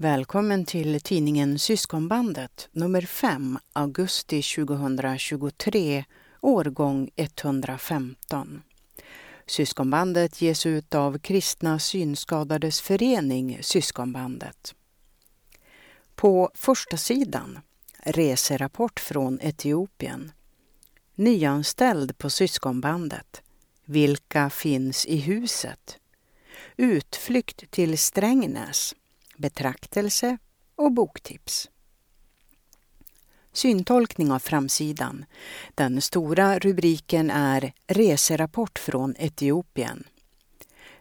Välkommen till tidningen Syskonbandet nummer 5, augusti 2023, årgång 115. Syskonbandet ges ut av Kristna Synskadades Förening Syskonbandet. På första sidan reserapport från Etiopien. Nyanställd på Syskonbandet. Vilka finns i huset? Utflykt till Strängnäs betraktelse och boktips. Syntolkning av framsidan. Den stora rubriken är Reserapport från Etiopien.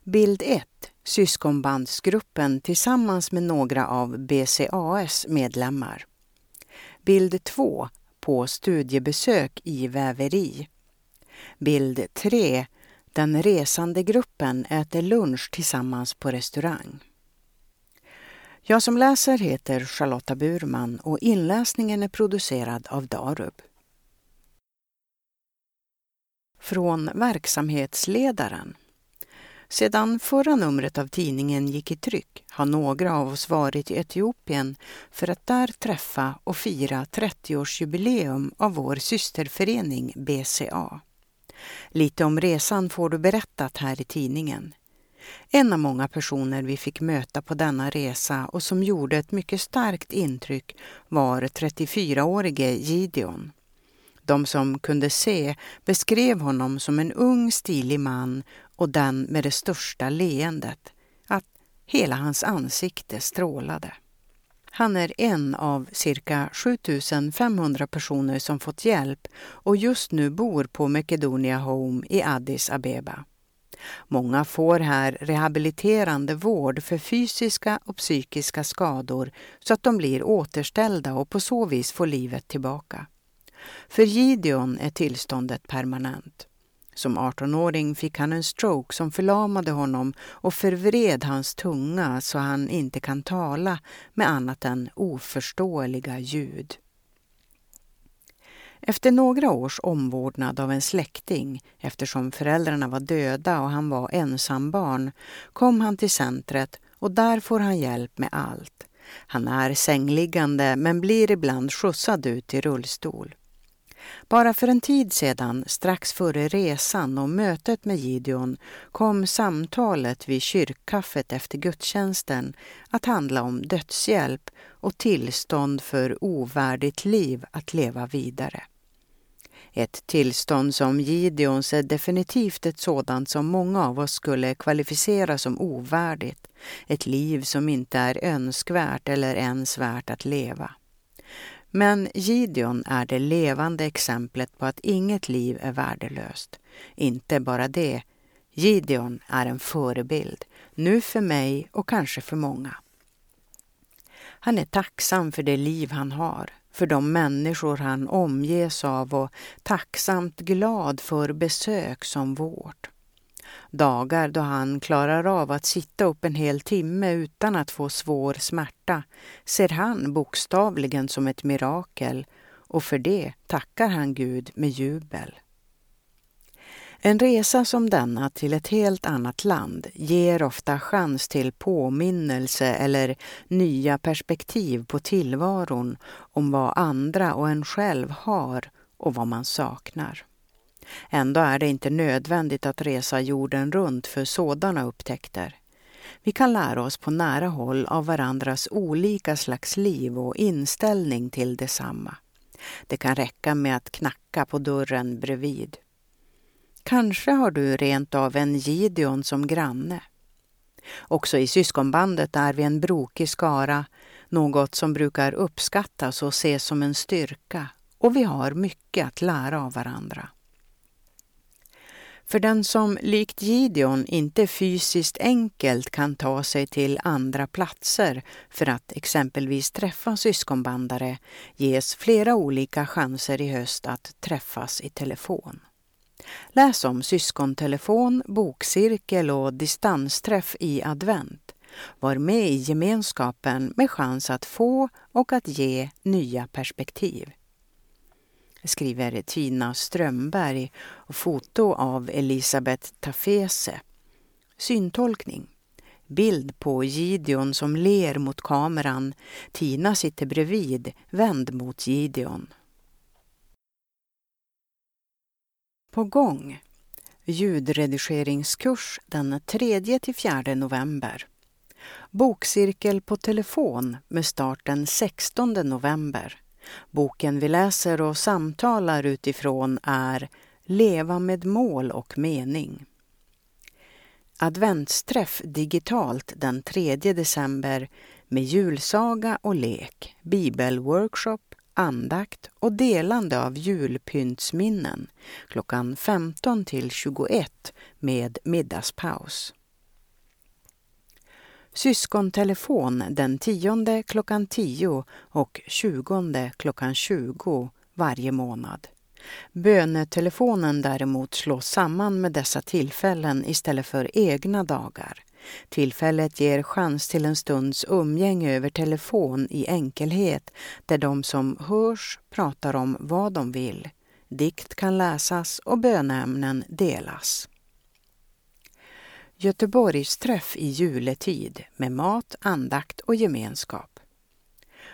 Bild 1. Syskonbandsgruppen tillsammans med några av BCAS medlemmar. Bild 2. På studiebesök i väveri. Bild 3. Den resande gruppen äter lunch tillsammans på restaurang. Jag som läser heter Charlotta Burman och inläsningen är producerad av Darub. Från verksamhetsledaren. Sedan förra numret av tidningen gick i tryck har några av oss varit i Etiopien för att där träffa och fira 30-årsjubileum av vår systerförening BCA. Lite om resan får du berättat här i tidningen. En av många personer vi fick möta på denna resa och som gjorde ett mycket starkt intryck var 34-årige Gideon. De som kunde se beskrev honom som en ung stilig man och den med det största leendet, att hela hans ansikte strålade. Han är en av cirka 7500 personer som fått hjälp och just nu bor på Macedonia Home i Addis Abeba. Många får här rehabiliterande vård för fysiska och psykiska skador så att de blir återställda och på så vis får livet tillbaka. För Gideon är tillståndet permanent. Som 18-åring fick han en stroke som förlamade honom och förvred hans tunga så han inte kan tala med annat än oförståeliga ljud. Efter några års omvårdnad av en släkting, eftersom föräldrarna var döda och han var ensambarn, kom han till centret och där får han hjälp med allt. Han är sängliggande men blir ibland skjutsad ut i rullstol. Bara för en tid sedan, strax före resan och mötet med Gideon, kom samtalet vid kyrkkaffet efter gudstjänsten att handla om dödshjälp och tillstånd för ovärdigt liv att leva vidare. Ett tillstånd som Gideons är definitivt ett sådant som många av oss skulle kvalificera som ovärdigt. Ett liv som inte är önskvärt eller ens värt att leva. Men Gideon är det levande exemplet på att inget liv är värdelöst. Inte bara det, Gideon är en förebild, nu för mig och kanske för många. Han är tacksam för det liv han har, för de människor han omges av och tacksamt glad för besök som vårt. Dagar då han klarar av att sitta upp en hel timme utan att få svår smärta ser han bokstavligen som ett mirakel och för det tackar han Gud med jubel. En resa som denna till ett helt annat land ger ofta chans till påminnelse eller nya perspektiv på tillvaron om vad andra och en själv har och vad man saknar. Ändå är det inte nödvändigt att resa jorden runt för sådana upptäckter. Vi kan lära oss på nära håll av varandras olika slags liv och inställning till detsamma. Det kan räcka med att knacka på dörren bredvid. Kanske har du rent av en Gideon som granne. Också i syskonbandet är vi en brokig skara, något som brukar uppskattas och ses som en styrka och vi har mycket att lära av varandra. För den som likt Gideon inte fysiskt enkelt kan ta sig till andra platser för att exempelvis träffa syskonbandare ges flera olika chanser i höst att träffas i telefon. Läs om syskontelefon, bokcirkel och distansträff i advent. Var med i gemenskapen med chans att få och att ge nya perspektiv. Skriver Tina Strömberg och foto av Elisabeth Tafese. Syntolkning. Bild på Gideon som ler mot kameran. Tina sitter bredvid, vänd mot Gideon. På gång. Ljudredigeringskurs den 3 4 november. Bokcirkel på telefon med start den 16 november. Boken vi läser och samtalar utifrån är Leva med mål och mening. Adventsträff digitalt den 3 december med julsaga och lek, bibelworkshop, andakt och delande av julpyntsminnen klockan 15 till 21 med middagspaus. Syskontelefon den 10 klockan 10 och 20 klockan 20 varje månad. Bönetelefonen däremot slås samman med dessa tillfällen istället för egna dagar. Tillfället ger chans till en stunds umgänge över telefon i enkelhet där de som hörs pratar om vad de vill. Dikt kan läsas och böneämnen delas. Göteborgsträff i juletid med mat, andakt och gemenskap.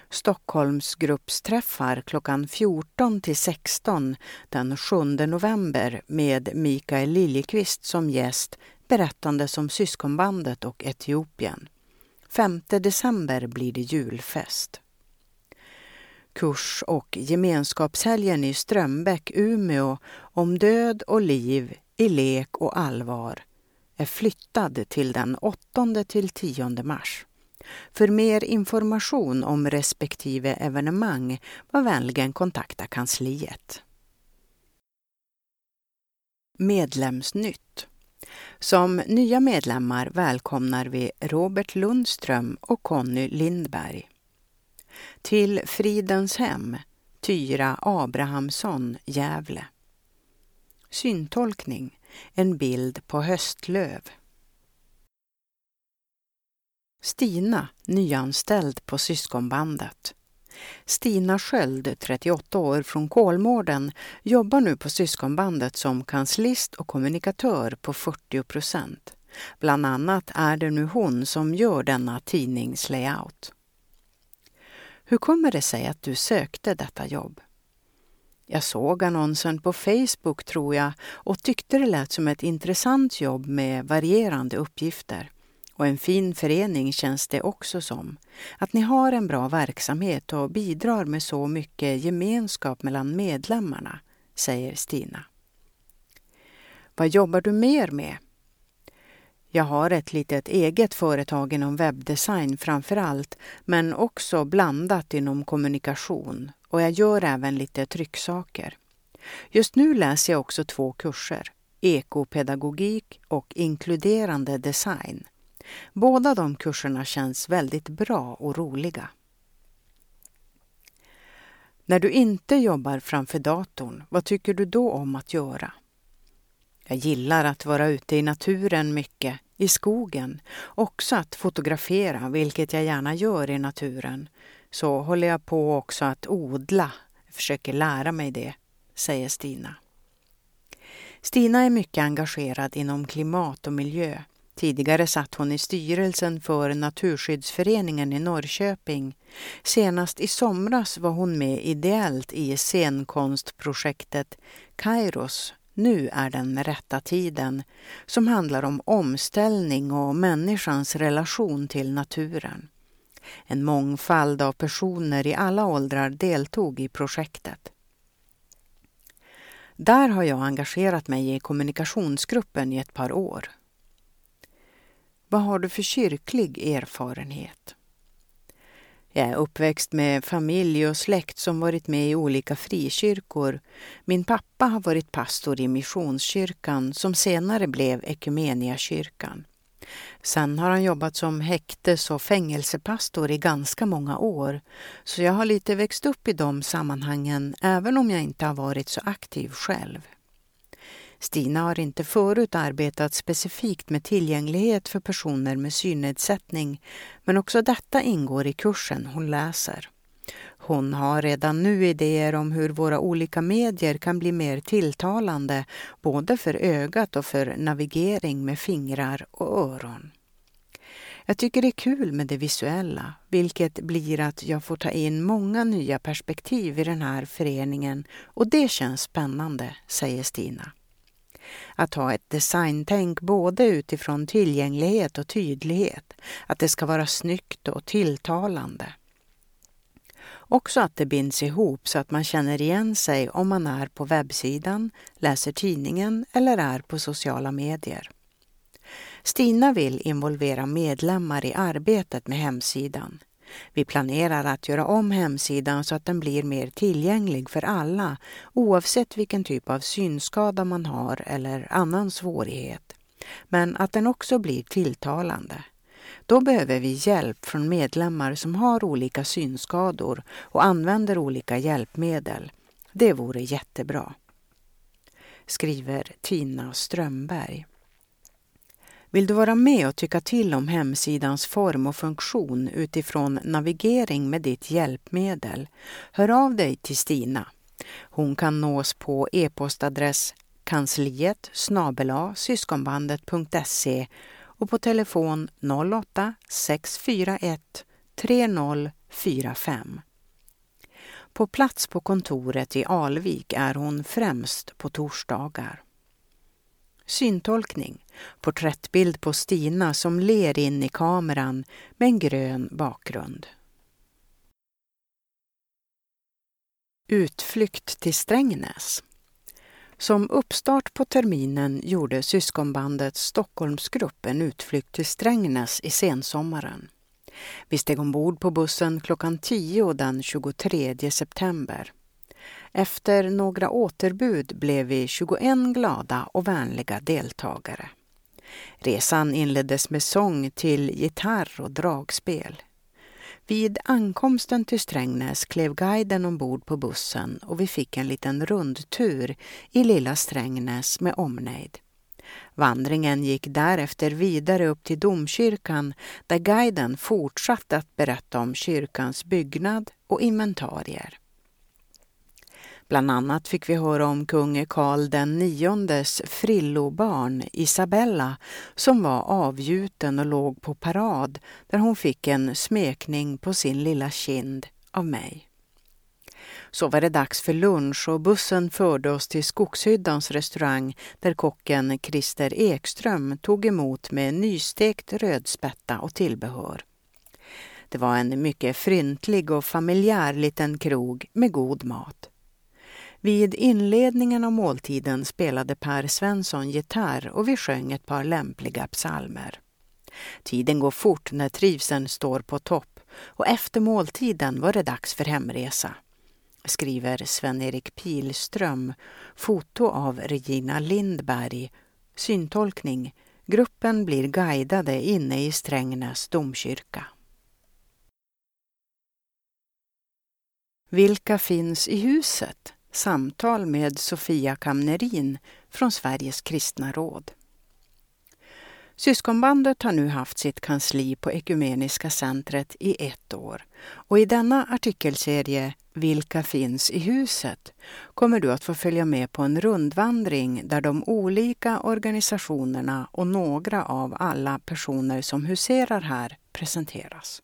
Stockholmsgruppsträffar klockan 14 till 16 den 7 november med Mikael Liljekvist som gäst berättande om syskonbandet och Etiopien. 5 december blir det julfest. Kurs och gemenskapshelgen i Strömbäck, Umeå om död och liv i lek och allvar är flyttad till den 8 till 10 mars. För mer information om respektive evenemang var vänligen kontakta kansliet. Medlemsnytt som nya medlemmar välkomnar vi Robert Lundström och Conny Lindberg. Till Fridens hem, Tyra Abrahamsson, Gävle. Syntolkning, en bild på höstlöv. Stina, nyanställd på syskonbandet. Stina Sköld, 38 år, från Kolmården, jobbar nu på syskonbandet som kanslist och kommunikatör på 40 procent. Bland annat är det nu hon som gör denna tidningslayout. Hur kommer det sig att du sökte detta jobb? Jag såg annonsen på Facebook tror jag och tyckte det lät som ett intressant jobb med varierande uppgifter. Och en fin förening känns det också som. Att ni har en bra verksamhet och bidrar med så mycket gemenskap mellan medlemmarna, säger Stina. Vad jobbar du mer med? Jag har ett litet eget företag inom webbdesign framför allt, men också blandat inom kommunikation och jag gör även lite trycksaker. Just nu läser jag också två kurser, ekopedagogik och inkluderande design. Båda de kurserna känns väldigt bra och roliga. När du inte jobbar framför datorn, vad tycker du då om att göra? Jag gillar att vara ute i naturen mycket, i skogen. Också att fotografera, vilket jag gärna gör i naturen. Så håller jag på också att odla. Jag försöker lära mig det, säger Stina. Stina är mycket engagerad inom klimat och miljö. Tidigare satt hon i styrelsen för Naturskyddsföreningen i Norrköping. Senast i somras var hon med ideellt i scenkonstprojektet Kairos nu är den rätta tiden, som handlar om omställning och människans relation till naturen. En mångfald av personer i alla åldrar deltog i projektet. Där har jag engagerat mig i kommunikationsgruppen i ett par år. Vad har du för kyrklig erfarenhet? Jag är uppväxt med familj och släkt som varit med i olika frikyrkor. Min pappa har varit pastor i Missionskyrkan som senare blev Ekumeniakyrkan. Sen har han jobbat som häktes och fängelsepastor i ganska många år, så jag har lite växt upp i de sammanhangen även om jag inte har varit så aktiv själv. Stina har inte förut arbetat specifikt med tillgänglighet för personer med synnedsättning, men också detta ingår i kursen hon läser. Hon har redan nu idéer om hur våra olika medier kan bli mer tilltalande både för ögat och för navigering med fingrar och öron. Jag tycker det är kul med det visuella, vilket blir att jag får ta in många nya perspektiv i den här föreningen och det känns spännande, säger Stina. Att ha ett designtänk både utifrån tillgänglighet och tydlighet, att det ska vara snyggt och tilltalande. Också att det binds ihop så att man känner igen sig om man är på webbsidan, läser tidningen eller är på sociala medier. Stina vill involvera medlemmar i arbetet med hemsidan. Vi planerar att göra om hemsidan så att den blir mer tillgänglig för alla oavsett vilken typ av synskada man har eller annan svårighet. Men att den också blir tilltalande. Då behöver vi hjälp från medlemmar som har olika synskador och använder olika hjälpmedel. Det vore jättebra. Skriver Tina Strömberg. Vill du vara med och tycka till om hemsidans form och funktion utifrån navigering med ditt hjälpmedel? Hör av dig till Stina. Hon kan nås på e-postadress kansliet syskonbandet.se och på telefon 08 641 3045. På plats på kontoret i Alvik är hon främst på torsdagar. Syntolkning. Porträttbild på Stina som ler in i kameran med en grön bakgrund. Utflykt till Strängnäs. Som uppstart på terminen gjorde syskonbandet Stockholmsgrupp en utflykt till Strängnäs i sensommaren. Vi steg ombord på bussen klockan 10 den 23 september. Efter några återbud blev vi 21 glada och vänliga deltagare. Resan inleddes med sång till gitarr och dragspel. Vid ankomsten till Strängnäs klev guiden ombord på bussen och vi fick en liten rundtur i lilla Strängnäs med omnejd. Vandringen gick därefter vidare upp till domkyrkan där guiden fortsatte att berätta om kyrkans byggnad och inventarier. Bland annat fick vi höra om kung Karl den niondes frillobarn Isabella som var avgjuten och låg på parad där hon fick en smekning på sin lilla kind av mig. Så var det dags för lunch och bussen förde oss till Skogshyddans restaurang där kocken Christer Ekström tog emot med nystekt rödspätta och tillbehör. Det var en mycket fryntlig och familjär liten krog med god mat. Vid inledningen av måltiden spelade Per Svensson gitarr och vi sjöng ett par lämpliga psalmer. Tiden går fort när trivseln står på topp och efter måltiden var det dags för hemresa skriver Sven-Erik Pilström, foto av Regina Lindberg, syntolkning. Gruppen blir guidade inne i Strängnäs domkyrka. Vilka finns i huset? Samtal med Sofia Kamnerin från Sveriges kristna råd. Syskonbandet har nu haft sitt kansli på Ekumeniska centret i ett år och i denna artikelserie Vilka finns i huset? kommer du att få följa med på en rundvandring där de olika organisationerna och några av alla personer som huserar här presenteras.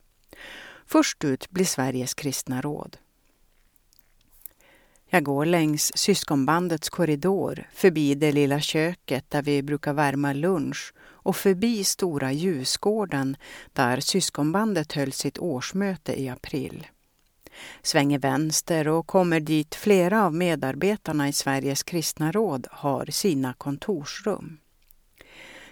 Först ut blir Sveriges kristna råd. Jag går längs syskonbandets korridor, förbi det lilla köket där vi brukar värma lunch och förbi stora ljusgården där syskonbandet höll sitt årsmöte i april. Svänger vänster och kommer dit flera av medarbetarna i Sveriges kristna råd har sina kontorsrum.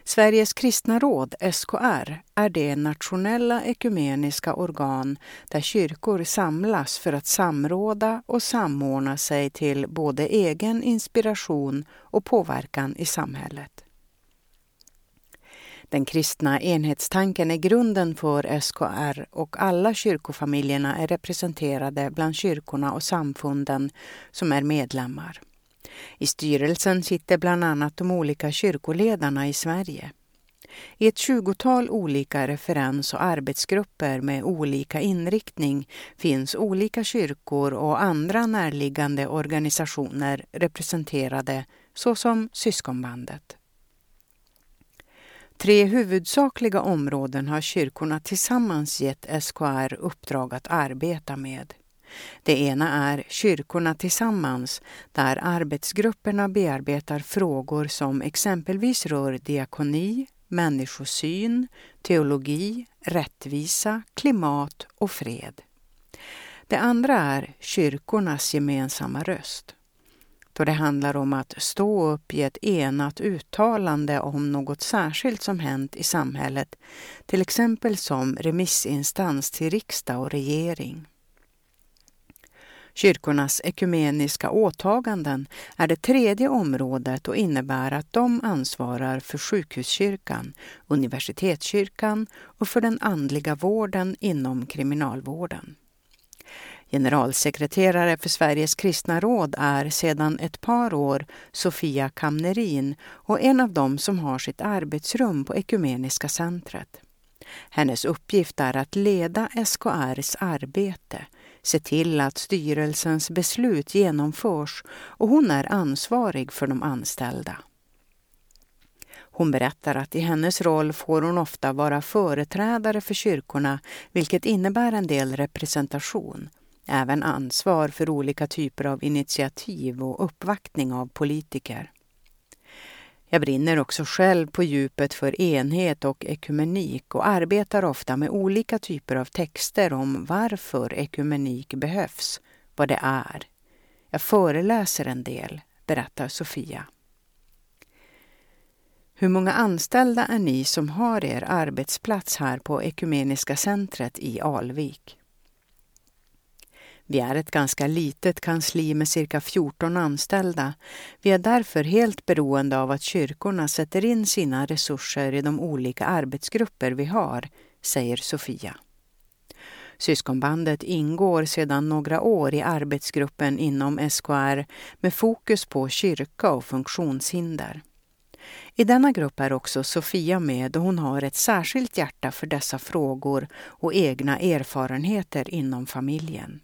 Sveriges kristna råd, SKR, är det nationella ekumeniska organ där kyrkor samlas för att samråda och samordna sig till både egen inspiration och påverkan i samhället. Den kristna enhetstanken är grunden för SKR och alla kyrkofamiljerna är representerade bland kyrkorna och samfunden som är medlemmar. I styrelsen sitter bland annat de olika kyrkoledarna i Sverige. I ett tjugotal olika referens och arbetsgrupper med olika inriktning finns olika kyrkor och andra närliggande organisationer representerade såsom Syskonbandet. Tre huvudsakliga områden har kyrkorna tillsammans gett SKR uppdrag att arbeta med. Det ena är Kyrkorna tillsammans, där arbetsgrupperna bearbetar frågor som exempelvis rör diakoni, människosyn, teologi, rättvisa, klimat och fred. Det andra är kyrkornas gemensamma röst då det handlar om att stå upp i ett enat uttalande om något särskilt som hänt i samhället, till exempel som remissinstans till riksdag och regering. Kyrkornas ekumeniska åtaganden är det tredje området och innebär att de ansvarar för sjukhuskyrkan, universitetskyrkan och för den andliga vården inom kriminalvården. Generalsekreterare för Sveriges kristna råd är sedan ett par år Sofia Kamnerin och en av dem som har sitt arbetsrum på Ekumeniska centret. Hennes uppgift är att leda SKRs arbete, se till att styrelsens beslut genomförs och hon är ansvarig för de anställda. Hon berättar att i hennes roll får hon ofta vara företrädare för kyrkorna vilket innebär en del representation även ansvar för olika typer av initiativ och uppvaktning av politiker. Jag brinner också själv på djupet för enhet och ekumenik och arbetar ofta med olika typer av texter om varför ekumenik behövs, vad det är. Jag föreläser en del, berättar Sofia. Hur många anställda är ni som har er arbetsplats här på Ekumeniska centret i Alvik? Vi är ett ganska litet kansli med cirka 14 anställda. Vi är därför helt beroende av att kyrkorna sätter in sina resurser i de olika arbetsgrupper vi har, säger Sofia. Syskonbandet ingår sedan några år i arbetsgruppen inom SKR med fokus på kyrka och funktionshinder. I denna grupp är också Sofia med och hon har ett särskilt hjärta för dessa frågor och egna erfarenheter inom familjen.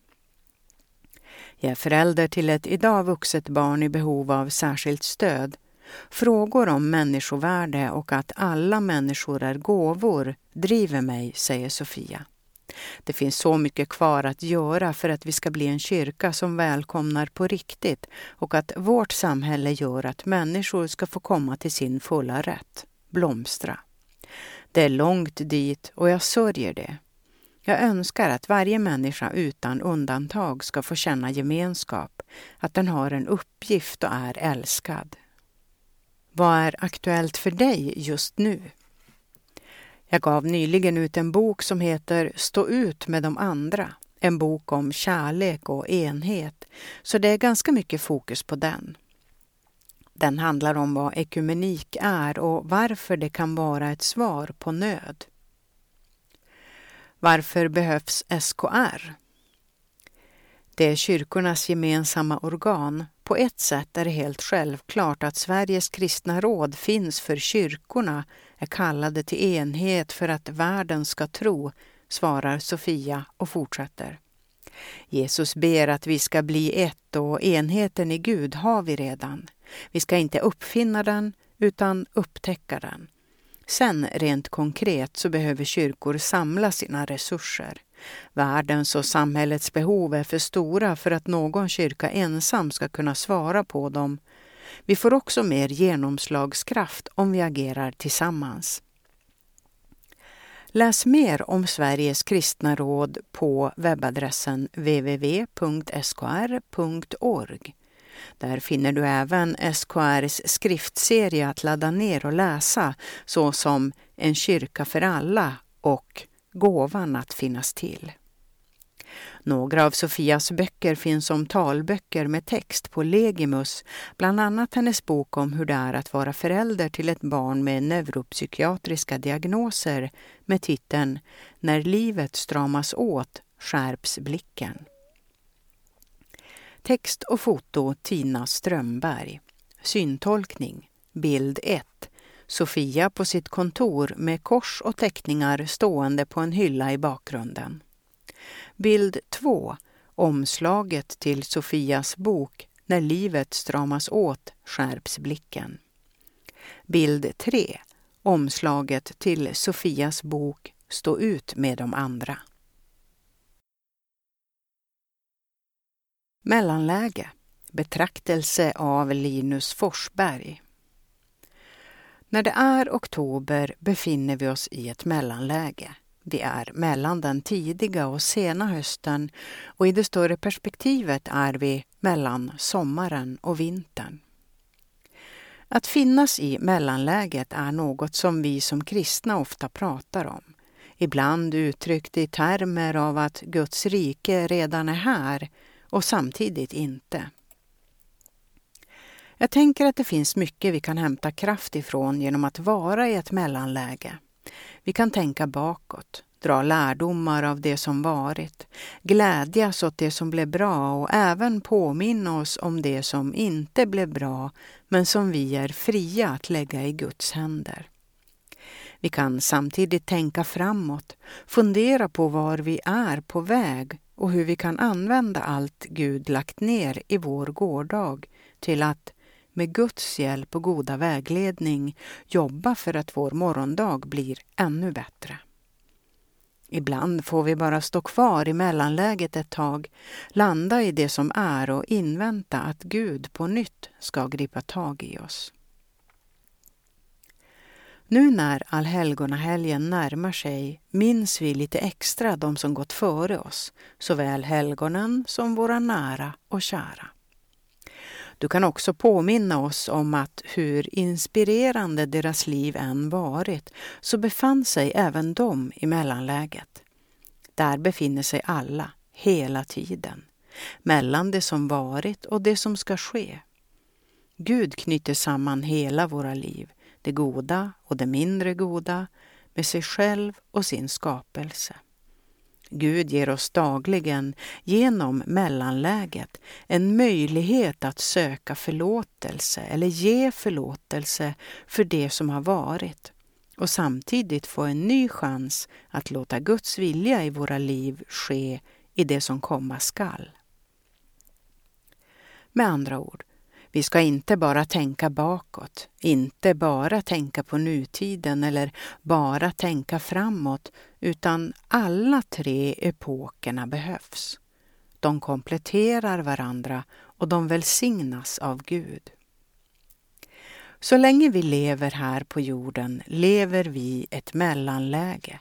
Jag är förälder till ett idag vuxet barn i behov av särskilt stöd. Frågor om människovärde och att alla människor är gåvor driver mig, säger Sofia. Det finns så mycket kvar att göra för att vi ska bli en kyrka som välkomnar på riktigt och att vårt samhälle gör att människor ska få komma till sin fulla rätt, blomstra. Det är långt dit och jag sörjer det. Jag önskar att varje människa utan undantag ska få känna gemenskap, att den har en uppgift och är älskad. Vad är aktuellt för dig just nu? Jag gav nyligen ut en bok som heter Stå ut med de andra. En bok om kärlek och enhet, så det är ganska mycket fokus på den. Den handlar om vad ekumenik är och varför det kan vara ett svar på nöd. Varför behövs SKR? Det är kyrkornas gemensamma organ. På ett sätt är det helt självklart att Sveriges kristna råd finns för kyrkorna är kallade till enhet för att världen ska tro, svarar Sofia och fortsätter. Jesus ber att vi ska bli ett och enheten i Gud har vi redan. Vi ska inte uppfinna den utan upptäcka den. Sen rent konkret så behöver kyrkor samla sina resurser. Världens och samhällets behov är för stora för att någon kyrka ensam ska kunna svara på dem. Vi får också mer genomslagskraft om vi agerar tillsammans. Läs mer om Sveriges kristna råd på webbadressen www.skr.org. Där finner du även SKRs skriftserie att ladda ner och läsa såsom En kyrka för alla och Gåvan att finnas till. Några av Sofias böcker finns som talböcker med text på Legimus, bland annat hennes bok om hur det är att vara förälder till ett barn med neuropsykiatriska diagnoser med titeln När livet stramas åt skärps blicken. Text och foto Tina Strömberg. Syntolkning bild 1. Sofia på sitt kontor med kors och teckningar stående på en hylla i bakgrunden. Bild 2. Omslaget till Sofias bok När livet stramas åt skärps blicken. Bild 3. omslaget till Sofias bok Stå ut med de andra. Mellanläge Betraktelse av Linus Forsberg När det är oktober befinner vi oss i ett mellanläge. Vi är mellan den tidiga och sena hösten och i det större perspektivet är vi mellan sommaren och vintern. Att finnas i mellanläget är något som vi som kristna ofta pratar om. Ibland uttryckt i termer av att Guds rike redan är här och samtidigt inte. Jag tänker att det finns mycket vi kan hämta kraft ifrån genom att vara i ett mellanläge. Vi kan tänka bakåt, dra lärdomar av det som varit, glädjas åt det som blev bra och även påminna oss om det som inte blev bra men som vi är fria att lägga i Guds händer. Vi kan samtidigt tänka framåt, fundera på var vi är på väg och hur vi kan använda allt Gud lagt ner i vår gårdag till att med Guds hjälp och goda vägledning jobba för att vår morgondag blir ännu bättre. Ibland får vi bara stå kvar i mellanläget ett tag, landa i det som är och invänta att Gud på nytt ska gripa tag i oss. Nu när allhelgonahelgen närmar sig minns vi lite extra de som gått före oss, såväl helgonen som våra nära och kära. Du kan också påminna oss om att hur inspirerande deras liv än varit så befann sig även de i mellanläget. Där befinner sig alla, hela tiden, mellan det som varit och det som ska ske. Gud knyter samman hela våra liv, det goda och det mindre goda, med sig själv och sin skapelse. Gud ger oss dagligen, genom mellanläget, en möjlighet att söka förlåtelse eller ge förlåtelse för det som har varit och samtidigt få en ny chans att låta Guds vilja i våra liv ske i det som komma skall. Med andra ord, vi ska inte bara tänka bakåt, inte bara tänka på nutiden eller bara tänka framåt, utan alla tre epokerna behövs. De kompletterar varandra och de välsignas av Gud. Så länge vi lever här på jorden lever vi ett mellanläge.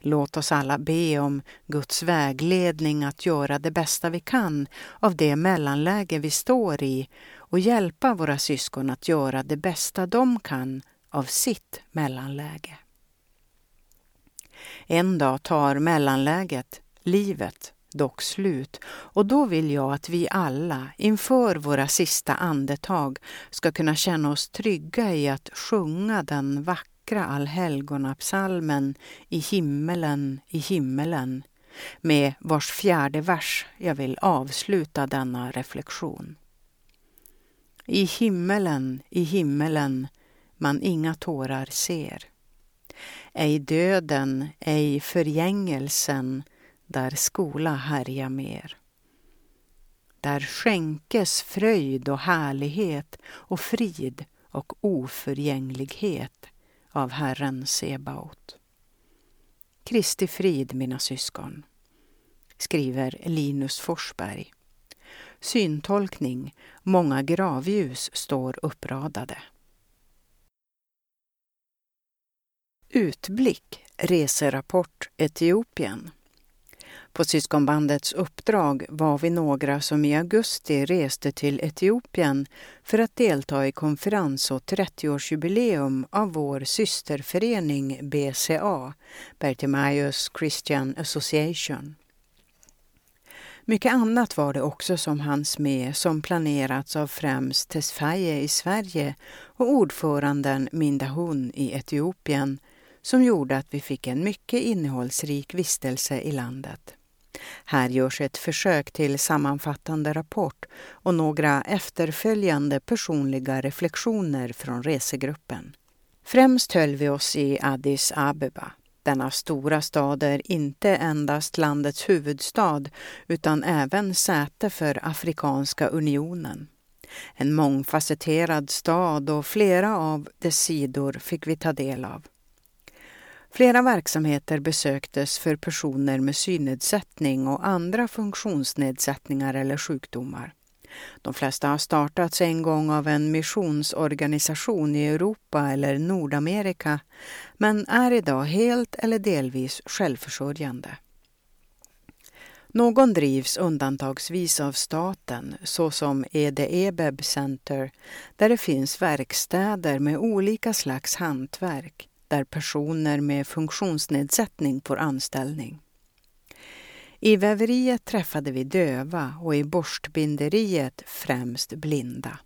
Låt oss alla be om Guds vägledning att göra det bästa vi kan av det mellanläge vi står i och hjälpa våra syskon att göra det bästa de kan av sitt mellanläge. En dag tar mellanläget, livet, dock slut och då vill jag att vi alla inför våra sista andetag ska kunna känna oss trygga i att sjunga den vackra allhelgonapsalmen I himmelen, i himmelen med vars fjärde vers jag vill avsluta denna reflektion. I himmelen, i himmelen man inga tårar ser. Ej döden, ej förgängelsen, där skola härja mer. Där skänkes fröjd och härlighet och frid och oförgänglighet av Herren Sebaot. Kristi frid, mina syskon, skriver Linus Forsberg. Syntolkning. Många gravljus står uppradade. Utblick. Reserapport Etiopien. På syskonbandets uppdrag var vi några som i augusti reste till Etiopien för att delta i konferens och 30-årsjubileum av vår systerförening BCA, Bertimaeus Christian Association. Mycket annat var det också som hanns med som planerats av främst Tesfaye i Sverige och ordföranden Mindahun i Etiopien som gjorde att vi fick en mycket innehållsrik vistelse i landet. Här görs ett försök till sammanfattande rapport och några efterföljande personliga reflektioner från resegruppen. Främst höll vi oss i Addis Abeba denna stora stad är inte endast landets huvudstad utan även säte för Afrikanska unionen. En mångfacetterad stad och flera av dess sidor fick vi ta del av. Flera verksamheter besöktes för personer med synnedsättning och andra funktionsnedsättningar eller sjukdomar. De flesta har startats en gång av en missionsorganisation i Europa eller Nordamerika men är idag helt eller delvis självförsörjande. Någon drivs undantagsvis av staten, såsom EDEBEB Center, där det finns verkstäder med olika slags hantverk, där personer med funktionsnedsättning får anställning. I väveriet träffade vi döva och i borstbinderiet främst blinda.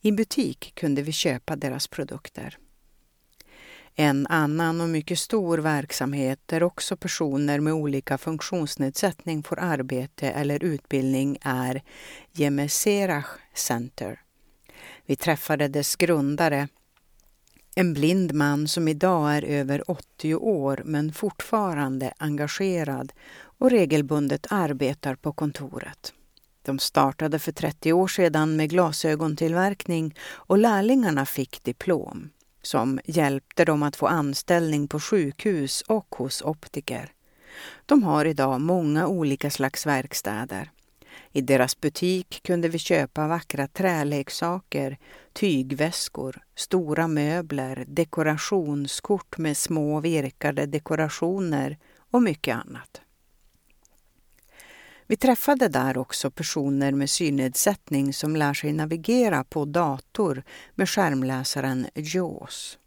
I butik kunde vi köpa deras produkter. En annan och mycket stor verksamhet där också personer med olika funktionsnedsättning får arbete eller utbildning är Jemeserach Center. Vi träffade dess grundare, en blind man som idag är över 80 år men fortfarande engagerad och regelbundet arbetar på kontoret. De startade för 30 år sedan med glasögontillverkning och lärlingarna fick diplom som hjälpte dem att få anställning på sjukhus och hos optiker. De har idag många olika slags verkstäder. I deras butik kunde vi köpa vackra träleksaker, tygväskor, stora möbler, dekorationskort med små virkade dekorationer och mycket annat. Vi träffade där också personer med synnedsättning som lär sig navigera på dator med skärmläsaren JAWS.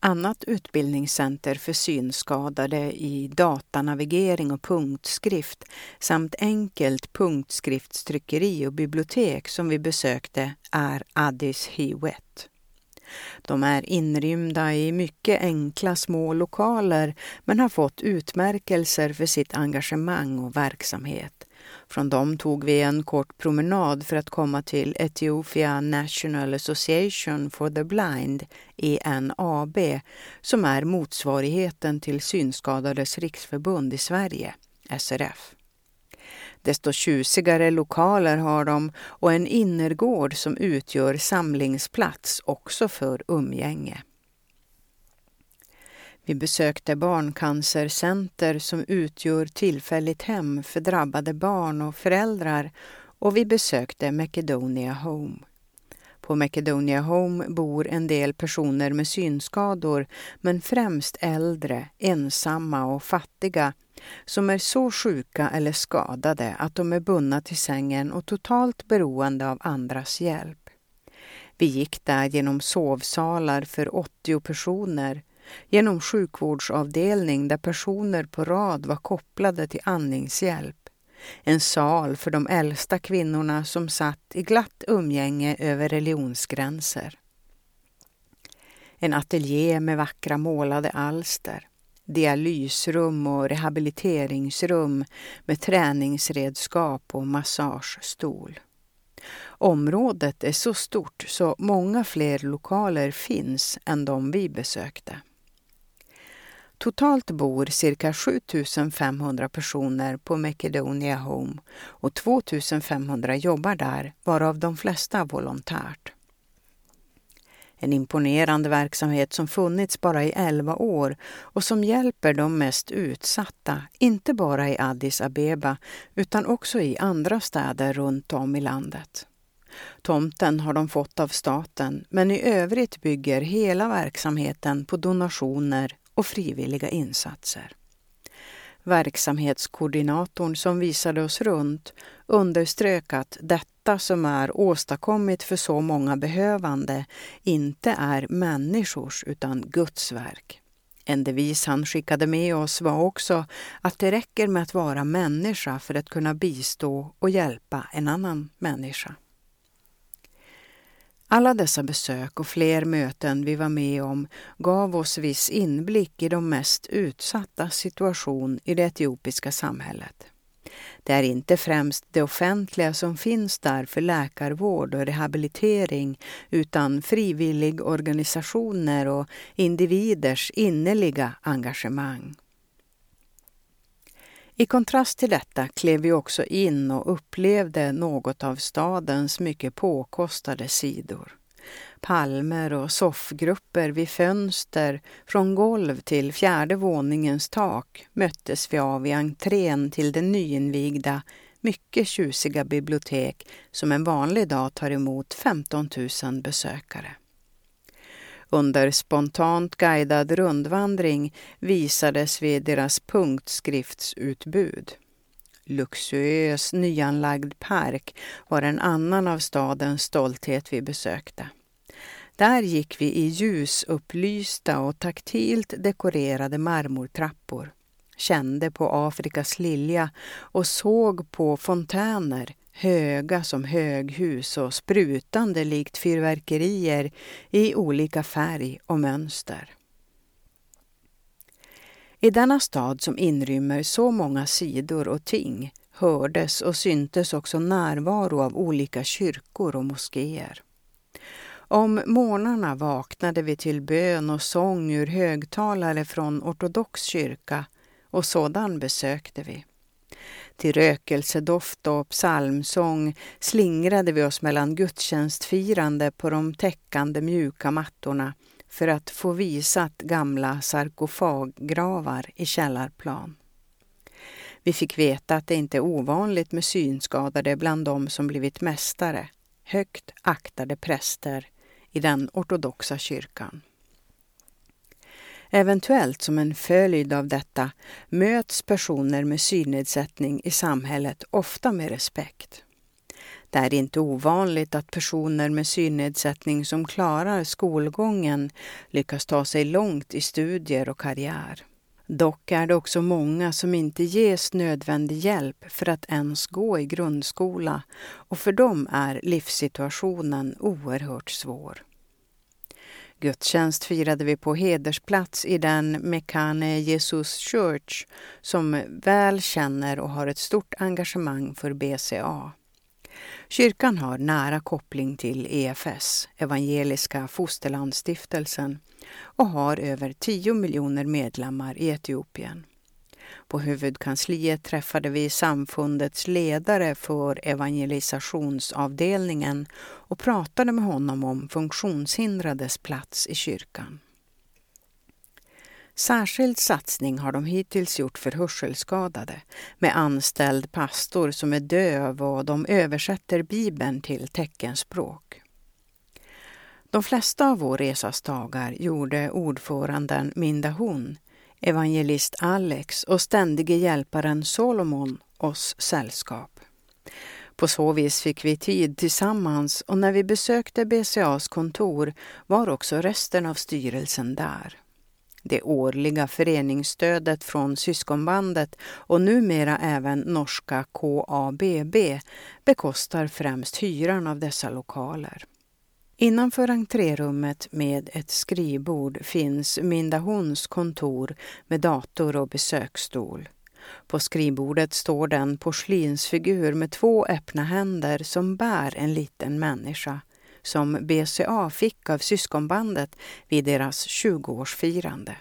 Annat utbildningscenter för synskadade i datanavigering och punktskrift samt enkelt punktskriftstryckeri och bibliotek som vi besökte är Addis Hiwet. De är inrymda i mycket enkla små lokaler men har fått utmärkelser för sitt engagemang och verksamhet. Från dem tog vi en kort promenad för att komma till Ethiopia National Association for the Blind, ENAB, som är motsvarigheten till Synskadades riksförbund i Sverige, SRF. Desto tjusigare lokaler har de och en innergård som utgör samlingsplats också för umgänge. Vi besökte Barncancercenter som utgör tillfälligt hem för drabbade barn och föräldrar och vi besökte Macedonia Home. På Macedonia Home bor en del personer med synskador men främst äldre, ensamma och fattiga som är så sjuka eller skadade att de är bundna till sängen och totalt beroende av andras hjälp. Vi gick där genom sovsalar för 80 personer, genom sjukvårdsavdelning där personer på rad var kopplade till andningshjälp, en sal för de äldsta kvinnorna som satt i glatt umgänge över religionsgränser. En ateljé med vackra målade alster dialysrum och rehabiliteringsrum med träningsredskap och massagestol. Området är så stort så många fler lokaler finns än de vi besökte. Totalt bor cirka 7500 personer på Macedonia Home och 2500 jobbar där, varav de flesta volontärt. En imponerande verksamhet som funnits bara i 11 år och som hjälper de mest utsatta, inte bara i Addis Abeba utan också i andra städer runt om i landet. Tomten har de fått av staten men i övrigt bygger hela verksamheten på donationer och frivilliga insatser. Verksamhetskoordinatorn som visade oss runt underströk att detta som är åstadkommit för så många behövande inte är människors utan Guds verk. En devis han skickade med oss var också att det räcker med att vara människa för att kunna bistå och hjälpa en annan människa. Alla dessa besök och fler möten vi var med om gav oss viss inblick i de mest utsatta situation i det etiopiska samhället. Det är inte främst det offentliga som finns där för läkarvård och rehabilitering utan frivilligorganisationer och individers innerliga engagemang. I kontrast till detta klev vi också in och upplevde något av stadens mycket påkostade sidor. Palmer och soffgrupper vid fönster, från golv till fjärde våningens tak möttes vi av i entrén till det nyinvigda, mycket tjusiga bibliotek som en vanlig dag tar emot 15 000 besökare. Under spontant guidad rundvandring visades vi deras punktskriftsutbud. Luxuös nyanlagd park var en annan av stadens stolthet vi besökte. Där gick vi i ljusupplysta och taktilt dekorerade marmortrappor, kände på Afrikas lilja och såg på fontäner, höga som höghus och sprutande likt fyrverkerier i olika färg och mönster. I denna stad som inrymmer så många sidor och ting hördes och syntes också närvaro av olika kyrkor och moskéer. Om morgnarna vaknade vi till bön och sång ur högtalare från ortodox kyrka och sådan besökte vi. Till rökelsedoft och psalmsång slingrade vi oss mellan gudstjänstfirande på de täckande mjuka mattorna för att få visat gamla sarkofaggravar i källarplan. Vi fick veta att det inte är ovanligt med synskadade bland de som blivit mästare, högt aktade präster i den ortodoxa kyrkan. Eventuellt som en följd av detta möts personer med synnedsättning i samhället ofta med respekt. Det är inte ovanligt att personer med synnedsättning som klarar skolgången lyckas ta sig långt i studier och karriär. Dock är det också många som inte ges nödvändig hjälp för att ens gå i grundskola och för dem är livssituationen oerhört svår. Gudstjänst firade vi på hedersplats i den Mekane Jesus Church som väl känner och har ett stort engagemang för BCA. Kyrkan har nära koppling till EFS, Evangeliska Fosterlandsstiftelsen, och har över 10 miljoner medlemmar i Etiopien. På huvudkansliet träffade vi samfundets ledare för evangelisationsavdelningen och pratade med honom om funktionshindrades plats i kyrkan. Särskild satsning har de hittills gjort för hörselskadade med anställd pastor som är döv och de översätter Bibeln till teckenspråk. De flesta av vår resas dagar gjorde ordföranden Minda Hun, evangelist Alex och ständige hjälparen Solomon oss sällskap. På så vis fick vi tid tillsammans och när vi besökte BCAs kontor var också resten av styrelsen där. Det årliga föreningsstödet från syskonbandet och numera även norska KABB bekostar främst hyran av dessa lokaler. Innanför entrérummet med ett skrivbord finns Minda Hons kontor med dator och besöksstol. På skrivbordet står den porslinsfigur med två öppna händer som bär en liten människa som BCA fick av syskonbandet vid deras 20-årsfirande.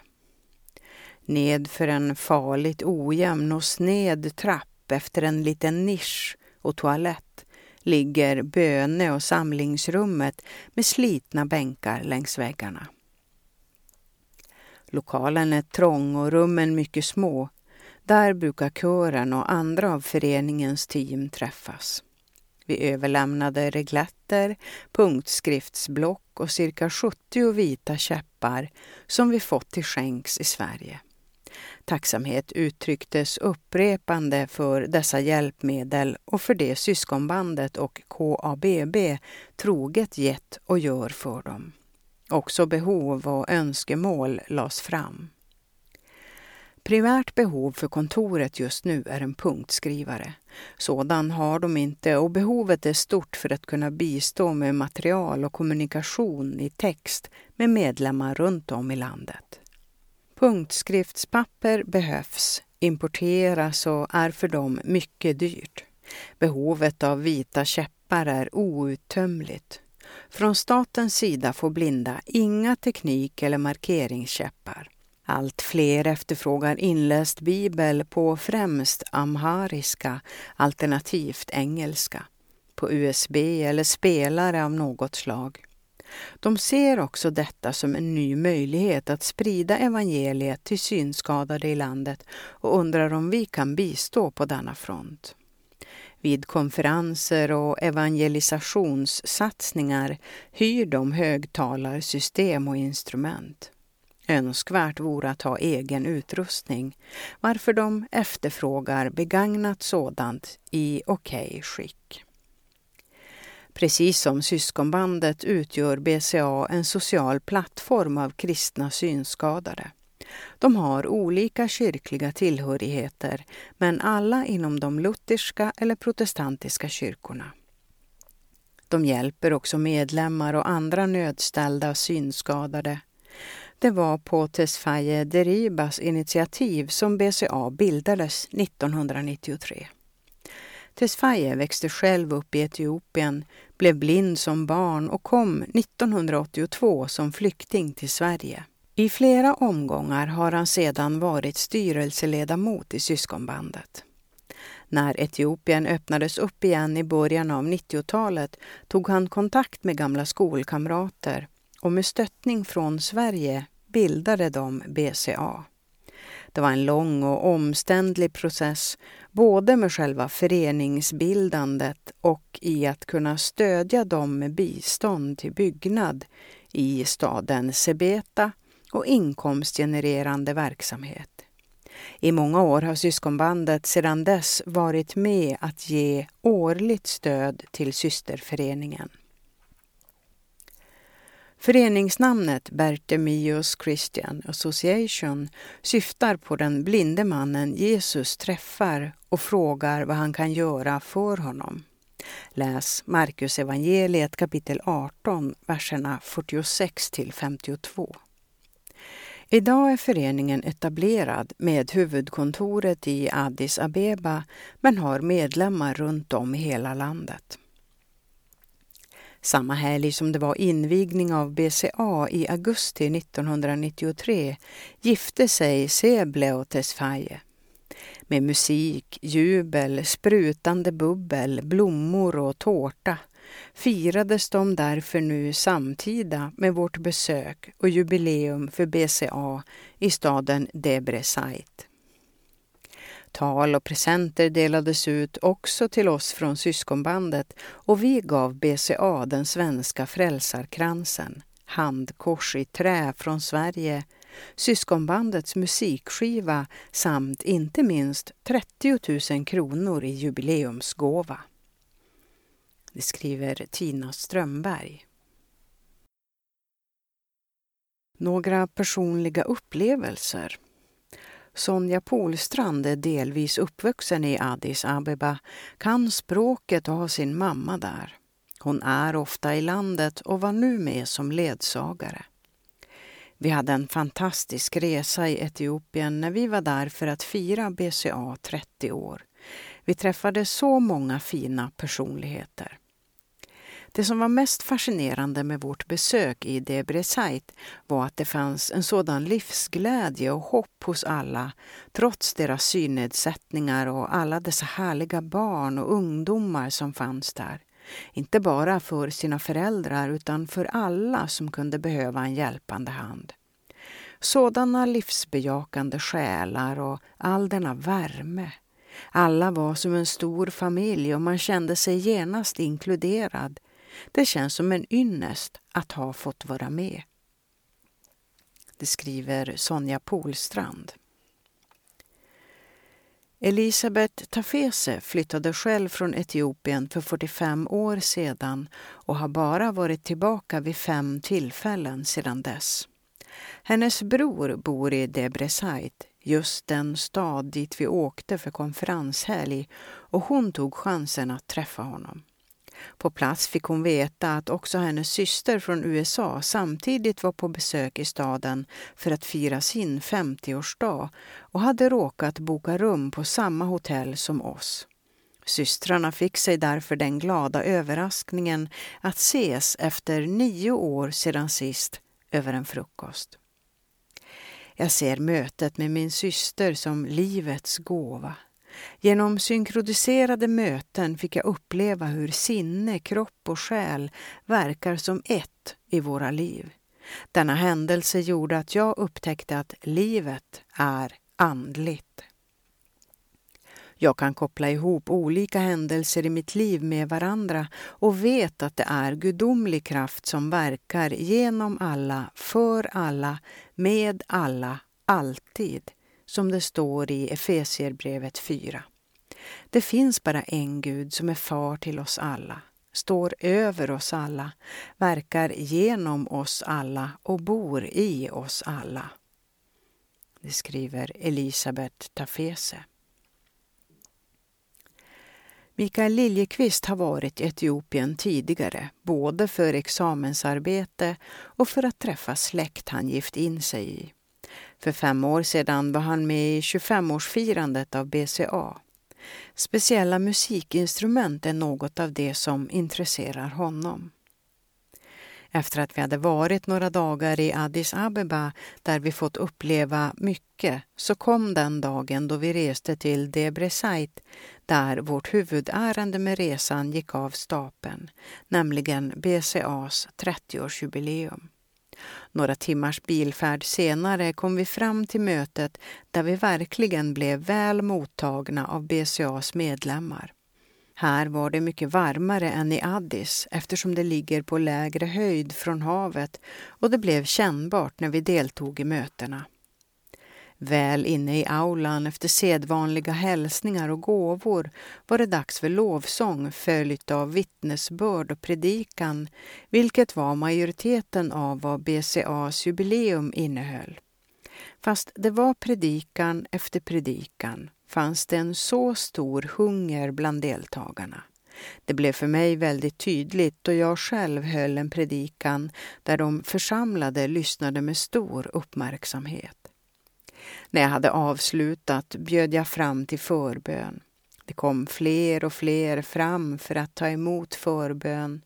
Nedför en farligt ojämn och sned trapp efter en liten nisch och toalett ligger böne och samlingsrummet med slitna bänkar längs väggarna. Lokalen är trång och rummen mycket små. Där brukar kören och andra av föreningens team träffas. Vi överlämnade regletter, punktskriftsblock och cirka 70 vita käppar som vi fått till skänks i Sverige. Tacksamhet uttrycktes upprepande för dessa hjälpmedel och för det syskonbandet och KABB troget gett och gör för dem. Också behov och önskemål lades fram. Primärt behov för kontoret just nu är en punktskrivare. Sådan har de inte och behovet är stort för att kunna bistå med material och kommunikation i text med medlemmar runt om i landet. Punktskriftspapper behövs, importeras och är för dem mycket dyrt. Behovet av vita käppar är outtömligt. Från statens sida får blinda inga teknik eller markeringskäppar. Allt fler efterfrågar inläst bibel på främst amhariska alternativt engelska, på USB eller spelare av något slag. De ser också detta som en ny möjlighet att sprida evangeliet till synskadade i landet och undrar om vi kan bistå på denna front. Vid konferenser och evangelisationssatsningar hyr de högtalarsystem och instrument. Önskvärt vore att ha egen utrustning, varför de efterfrågar begagnat sådant i okej okay skick. Precis som syskonbandet utgör BCA en social plattform av kristna synskadade. De har olika kyrkliga tillhörigheter, men alla inom de lutherska eller protestantiska kyrkorna. De hjälper också medlemmar och andra nödställda synskadade. Det var på Tesfaye Deribas initiativ som BCA bildades 1993. Tesfaye växte själv upp i Etiopien, blev blind som barn och kom 1982 som flykting till Sverige. I flera omgångar har han sedan varit styrelseledamot i syskonbandet. När Etiopien öppnades upp igen i början av 90-talet tog han kontakt med gamla skolkamrater och med stöttning från Sverige bildade de BCA. Det var en lång och omständlig process, både med själva föreningsbildandet och i att kunna stödja dem med bistånd till byggnad i staden Sebeta och inkomstgenererande verksamhet. I många år har syskonbandet sedan dess varit med att ge årligt stöd till systerföreningen. Föreningsnamnet Bertemius Christian Association syftar på den blinde mannen Jesus träffar och frågar vad han kan göra för honom. Läs Markus evangeliet kapitel 18, verserna 46 till 52. Idag är föreningen etablerad med huvudkontoret i Addis Abeba men har medlemmar runt om i hela landet. Samma helg som det var invigning av BCA i augusti 1993 gifte sig Seble och Tesfaye. Med musik, jubel, sprutande bubbel, blommor och tårta firades de därför nu samtida med vårt besök och jubileum för BCA i staden Debre Sait. Tal och presenter delades ut också till oss från syskonbandet och vi gav BCA den svenska frälsarkransen, handkors i trä från Sverige, syskonbandets musikskiva samt inte minst 30 000 kronor i jubileumsgåva. Det skriver Tina Strömberg. Några personliga upplevelser Sonja Polstrand är delvis uppvuxen i Addis Abeba, kan språket och har sin mamma där. Hon är ofta i landet och var nu med som ledsagare. Vi hade en fantastisk resa i Etiopien när vi var där för att fira BCA 30 år. Vi träffade så många fina personligheter. Det som var mest fascinerande med vårt besök i Debreceit var att det fanns en sådan livsglädje och hopp hos alla, trots deras synnedsättningar och alla dessa härliga barn och ungdomar som fanns där. Inte bara för sina föräldrar utan för alla som kunde behöva en hjälpande hand. Sådana livsbejakande själar och all denna värme. Alla var som en stor familj och man kände sig genast inkluderad det känns som en ynnest att ha fått vara med. Det skriver Sonja Polstrand. Elisabeth Tafese flyttade själv från Etiopien för 45 år sedan och har bara varit tillbaka vid fem tillfällen sedan dess. Hennes bror bor i Debreceit, just den stad dit vi åkte för konferenshelg och hon tog chansen att träffa honom. På plats fick hon veta att också hennes syster från USA samtidigt var på besök i staden för att fira sin 50-årsdag och hade råkat boka rum på samma hotell som oss. Systrarna fick sig därför den glada överraskningen att ses efter nio år sedan sist över en frukost. Jag ser mötet med min syster som livets gåva. Genom synkroniserade möten fick jag uppleva hur sinne, kropp och själ verkar som ett i våra liv. Denna händelse gjorde att jag upptäckte att livet är andligt. Jag kan koppla ihop olika händelser i mitt liv med varandra och vet att det är gudomlig kraft som verkar genom alla, för alla, med alla, alltid, som det står i Efesierbrevet 4. Det finns bara en Gud som är far till oss alla, står över oss alla, verkar genom oss alla och bor i oss alla. Det skriver Elisabeth Tafese. Mikael Liljekvist har varit i Etiopien tidigare, både för examensarbete och för att träffa släkt han gift in sig i. För fem år sedan var han med i 25-årsfirandet av BCA. Speciella musikinstrument är något av det som intresserar honom. Efter att vi hade varit några dagar i Addis Abeba där vi fått uppleva mycket så kom den dagen då vi reste till Debreceit där vårt huvudärende med resan gick av stapeln, nämligen BCAs 30-årsjubileum. Några timmars bilfärd senare kom vi fram till mötet där vi verkligen blev väl mottagna av BCAs medlemmar. Här var det mycket varmare än i Addis eftersom det ligger på lägre höjd från havet och det blev kännbart när vi deltog i mötena. Väl inne i aulan efter sedvanliga hälsningar och gåvor var det dags för lovsång följt av vittnesbörd och predikan, vilket var majoriteten av vad BCAs jubileum innehöll. Fast det var predikan efter predikan fanns det en så stor hunger bland deltagarna. Det blev för mig väldigt tydligt då jag själv höll en predikan där de församlade lyssnade med stor uppmärksamhet. När jag hade avslutat bjöd jag fram till förbön. Det kom fler och fler fram för att ta emot förbön.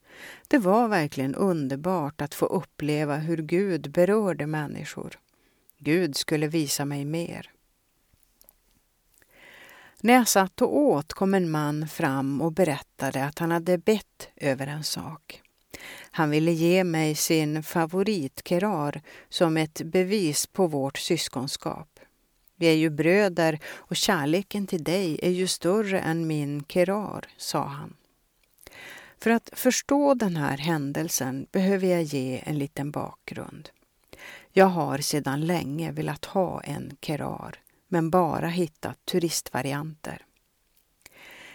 Det var verkligen underbart att få uppleva hur Gud berörde människor. Gud skulle visa mig mer. När jag satt och åt kom en man fram och berättade att han hade bett över en sak. Han ville ge mig sin favoritkerar som ett bevis på vårt syskonskap. Vi är ju bröder och kärleken till dig är ju större än min kerar, sa han. För att förstå den här händelsen behöver jag ge en liten bakgrund. Jag har sedan länge velat ha en kerar, men bara hittat turistvarianter.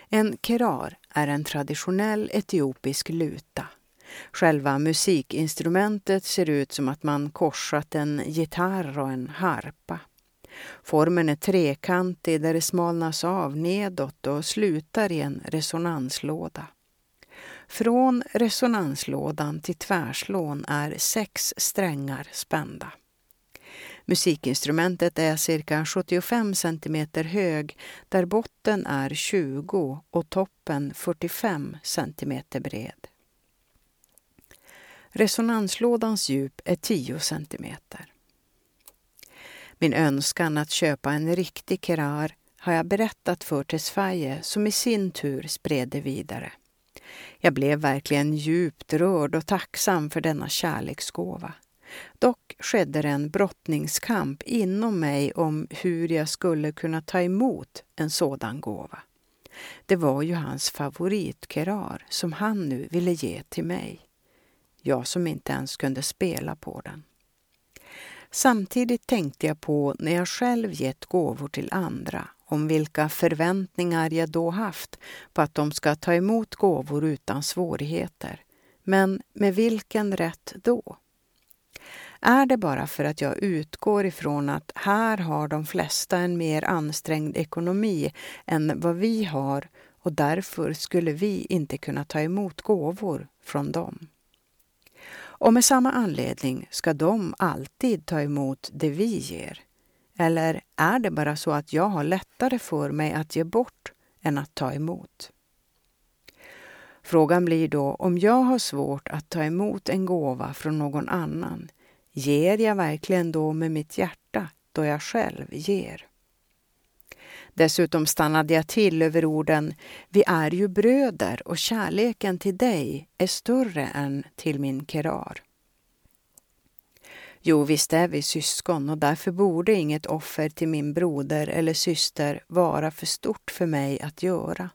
En kerar är en traditionell etiopisk luta. Själva musikinstrumentet ser ut som att man korsat en gitarr och en harpa. Formen är trekantig där det smalnas av nedåt och slutar i en resonanslåda. Från resonanslådan till tvärslån är sex strängar spända. Musikinstrumentet är cirka 75 cm hög där botten är 20 och toppen 45 cm bred. Resonanslådans djup är 10 cm. Min önskan att köpa en riktig kerar har jag berättat för Tesfaye som i sin tur spred det vidare. Jag blev verkligen djupt rörd och tacksam för denna kärleksgåva. Dock skedde det en brottningskamp inom mig om hur jag skulle kunna ta emot en sådan gåva. Det var ju hans favoritkerar som han nu ville ge till mig. Jag som inte ens kunde spela på den. Samtidigt tänkte jag på när jag själv gett gåvor till andra om vilka förväntningar jag då haft på att de ska ta emot gåvor utan svårigheter. Men med vilken rätt då? Är det bara för att jag utgår ifrån att här har de flesta en mer ansträngd ekonomi än vad vi har och därför skulle vi inte kunna ta emot gåvor från dem? Och med samma anledning ska de alltid ta emot det vi ger. Eller är det bara så att jag har lättare för mig att ge bort än att ta emot? Frågan blir då om jag har svårt att ta emot en gåva från någon annan, ger jag verkligen då med mitt hjärta då jag själv ger. Dessutom stannade jag till över orden Vi är ju bröder och kärleken till dig är större än till min kerar. Jo, visst är vi syskon och därför borde inget offer till min broder eller syster vara för stort för mig att göra.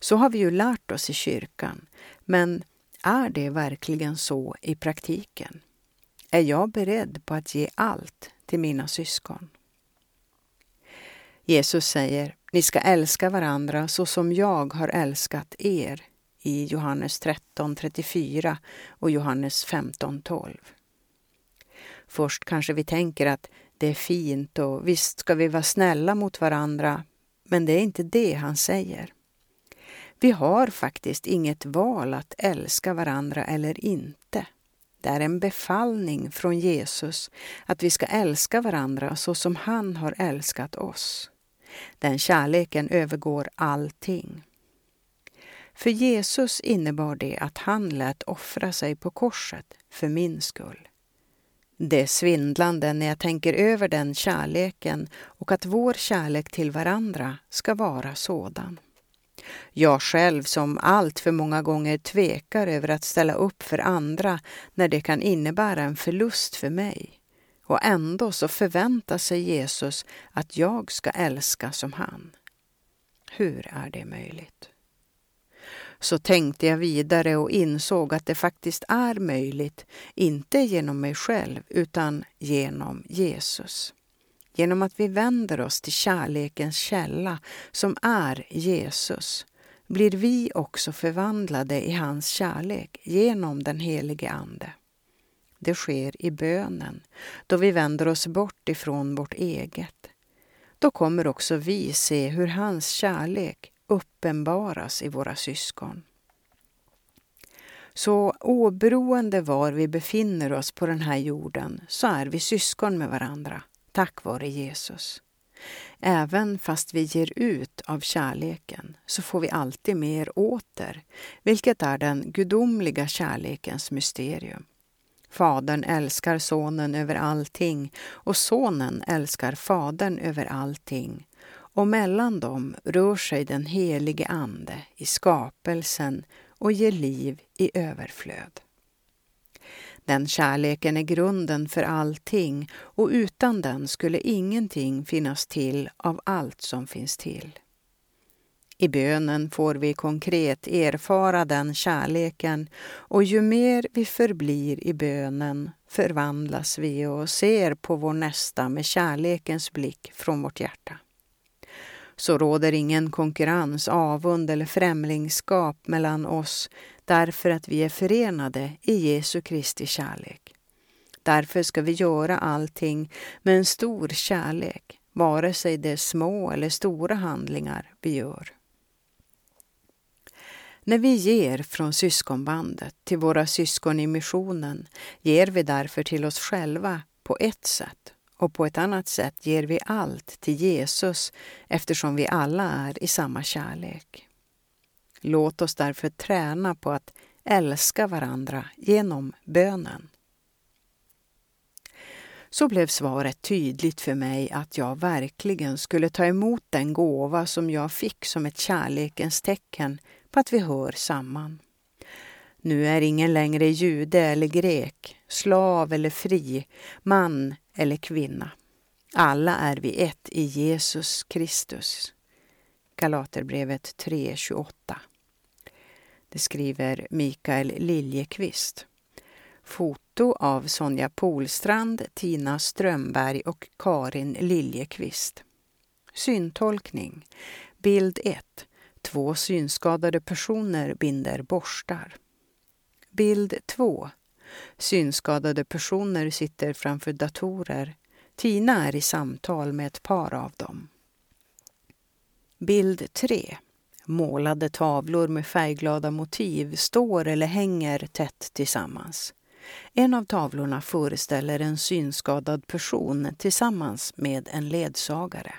Så har vi ju lärt oss i kyrkan, men är det verkligen så i praktiken? Är jag beredd på att ge allt till mina syskon? Jesus säger, ni ska älska varandra så som jag har älskat er i Johannes 13.34 och Johannes 15.12. Först kanske vi tänker att det är fint och visst ska vi vara snälla mot varandra, men det är inte det han säger. Vi har faktiskt inget val att älska varandra eller inte. Det är en befallning från Jesus att vi ska älska varandra så som han har älskat oss. Den kärleken övergår allting. För Jesus innebar det att han lät offra sig på korset för min skull. Det är svindlande när jag tänker över den kärleken och att vår kärlek till varandra ska vara sådan. Jag själv som allt för många gånger tvekar över att ställa upp för andra när det kan innebära en förlust för mig. Och ändå så förväntar sig Jesus att jag ska älska som han. Hur är det möjligt? Så tänkte jag vidare och insåg att det faktiskt är möjligt, inte genom mig själv utan genom Jesus. Genom att vi vänder oss till kärlekens källa som är Jesus blir vi också förvandlade i hans kärlek genom den helige Ande. Det sker i bönen, då vi vänder oss bort ifrån vårt eget. Då kommer också vi se hur hans kärlek uppenbaras i våra syskon. Så oberoende var vi befinner oss på den här jorden så är vi syskon med varandra, tack vare Jesus. Även fast vi ger ut av kärleken så får vi alltid mer åter, vilket är den gudomliga kärlekens mysterium. Fadern älskar sonen över allting och sonen älskar fadern över allting och mellan dem rör sig den helige Ande i skapelsen och ger liv i överflöd. Den kärleken är grunden för allting och utan den skulle ingenting finnas till av allt som finns till. I bönen får vi konkret erfara den kärleken och ju mer vi förblir i bönen förvandlas vi och ser på vår nästa med kärlekens blick från vårt hjärta. Så råder ingen konkurrens, avund eller främlingskap mellan oss därför att vi är förenade i Jesu Kristi kärlek. Därför ska vi göra allting med en stor kärlek, vare sig det är små eller stora handlingar vi gör. När vi ger från syskonbandet till våra syskon i missionen ger vi därför till oss själva på ett sätt och på ett annat sätt ger vi allt till Jesus eftersom vi alla är i samma kärlek. Låt oss därför träna på att älska varandra genom bönen. Så blev svaret tydligt för mig att jag verkligen skulle ta emot den gåva som jag fick som ett kärlekens tecken på att vi hör samman. Nu är ingen längre jude eller grek, slav eller fri, man eller kvinna. Alla är vi ett i Jesus Kristus. Galaterbrevet 3.28. Det skriver Mikael Liljekvist. Foto av Sonja Polstrand, Tina Strömberg och Karin Liljekvist. Syntolkning. Bild 1. Två synskadade personer binder borstar. Bild 2. Synskadade personer sitter framför datorer. Tina är i samtal med ett par av dem. Bild 3. Målade tavlor med färgglada motiv står eller hänger tätt tillsammans. En av tavlorna föreställer en synskadad person tillsammans med en ledsagare.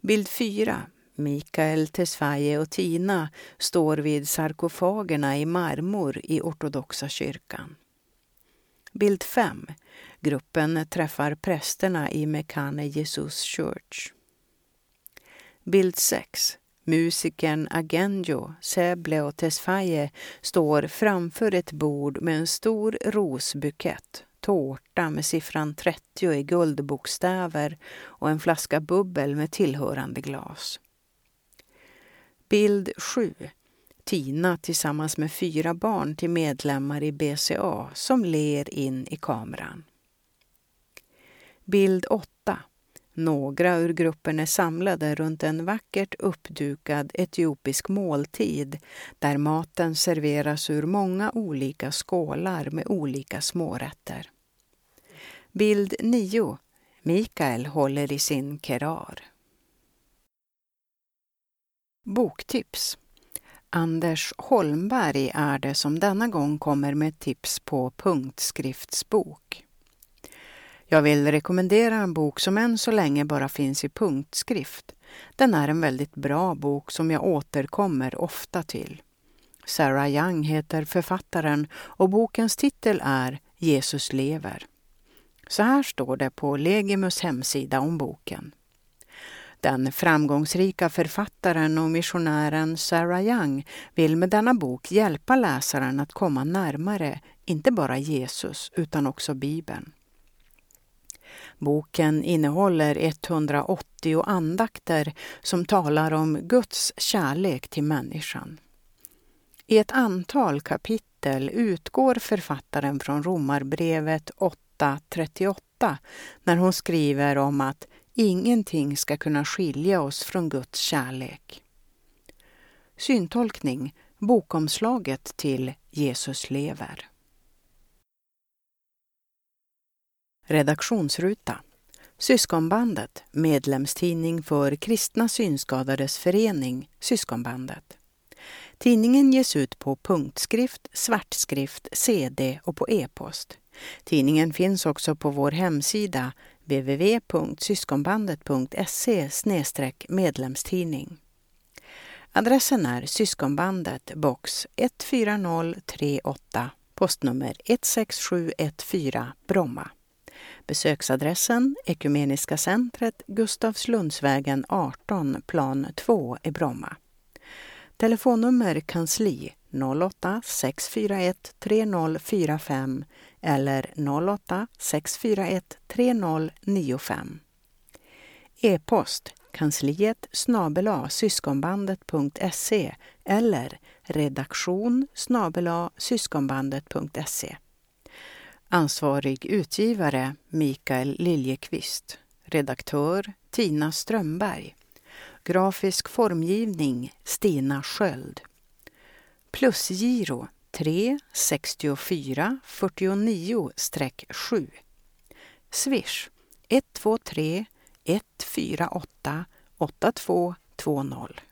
Bild 4. Mikael, Tesfaye och Tina står vid sarkofagerna i marmor i ortodoxa kyrkan. Bild 5. Gruppen träffar prästerna i Mekane Jesus Church. Bild 6. Musikern Agenjo, Säble och Tesfaye står framför ett bord med en stor rosbukett, tårta med siffran 30 i guldbokstäver och en flaska bubbel med tillhörande glas. Bild 7. Tina tillsammans med fyra barn till medlemmar i BCA som ler in i kameran. Bild 8. Några ur gruppen är samlade runt en vackert uppdukad etiopisk måltid där maten serveras ur många olika skålar med olika smårätter. Bild 9. Mikael håller i sin kerar. Boktips Anders Holmberg är det som denna gång kommer med tips på punktskriftsbok. Jag vill rekommendera en bok som än så länge bara finns i punktskrift. Den är en väldigt bra bok som jag återkommer ofta till. Sarah Young heter författaren och bokens titel är Jesus lever. Så här står det på Legimus hemsida om boken. Den framgångsrika författaren och missionären Sarah Young vill med denna bok hjälpa läsaren att komma närmare, inte bara Jesus, utan också Bibeln. Boken innehåller 180 andakter som talar om Guds kärlek till människan. I ett antal kapitel utgår författaren från Romarbrevet 8.38 när hon skriver om att ingenting ska kunna skilja oss från Guds kärlek. Syntolkning, bokomslaget till Jesus lever. Redaktionsruta Syskonbandet, medlemstidning för Kristna Synskadades Förening, Syskonbandet. Tidningen ges ut på punktskrift, svartskrift, CD och på e-post. Tidningen finns också på vår hemsida www.syskonbandet.se medlemstidning. Adressen är Syskonbandet, box 14038, postnummer 16714, Bromma. Besöksadressen Ekumeniska centret, Gustavslundsvägen 18, plan 2 i Bromma. Telefonnummer kansli 08 641 3045 eller 08 641 3095. E-post kansliet snabela syskonbandet.se eller redaktion snabela syskonbandet.se. Ansvarig utgivare Mikael Liljekvist. Redaktör Tina Strömberg. Grafisk formgivning Stina Sköld. Plusgiro 3 64 49-7. Swish 123 148 8220.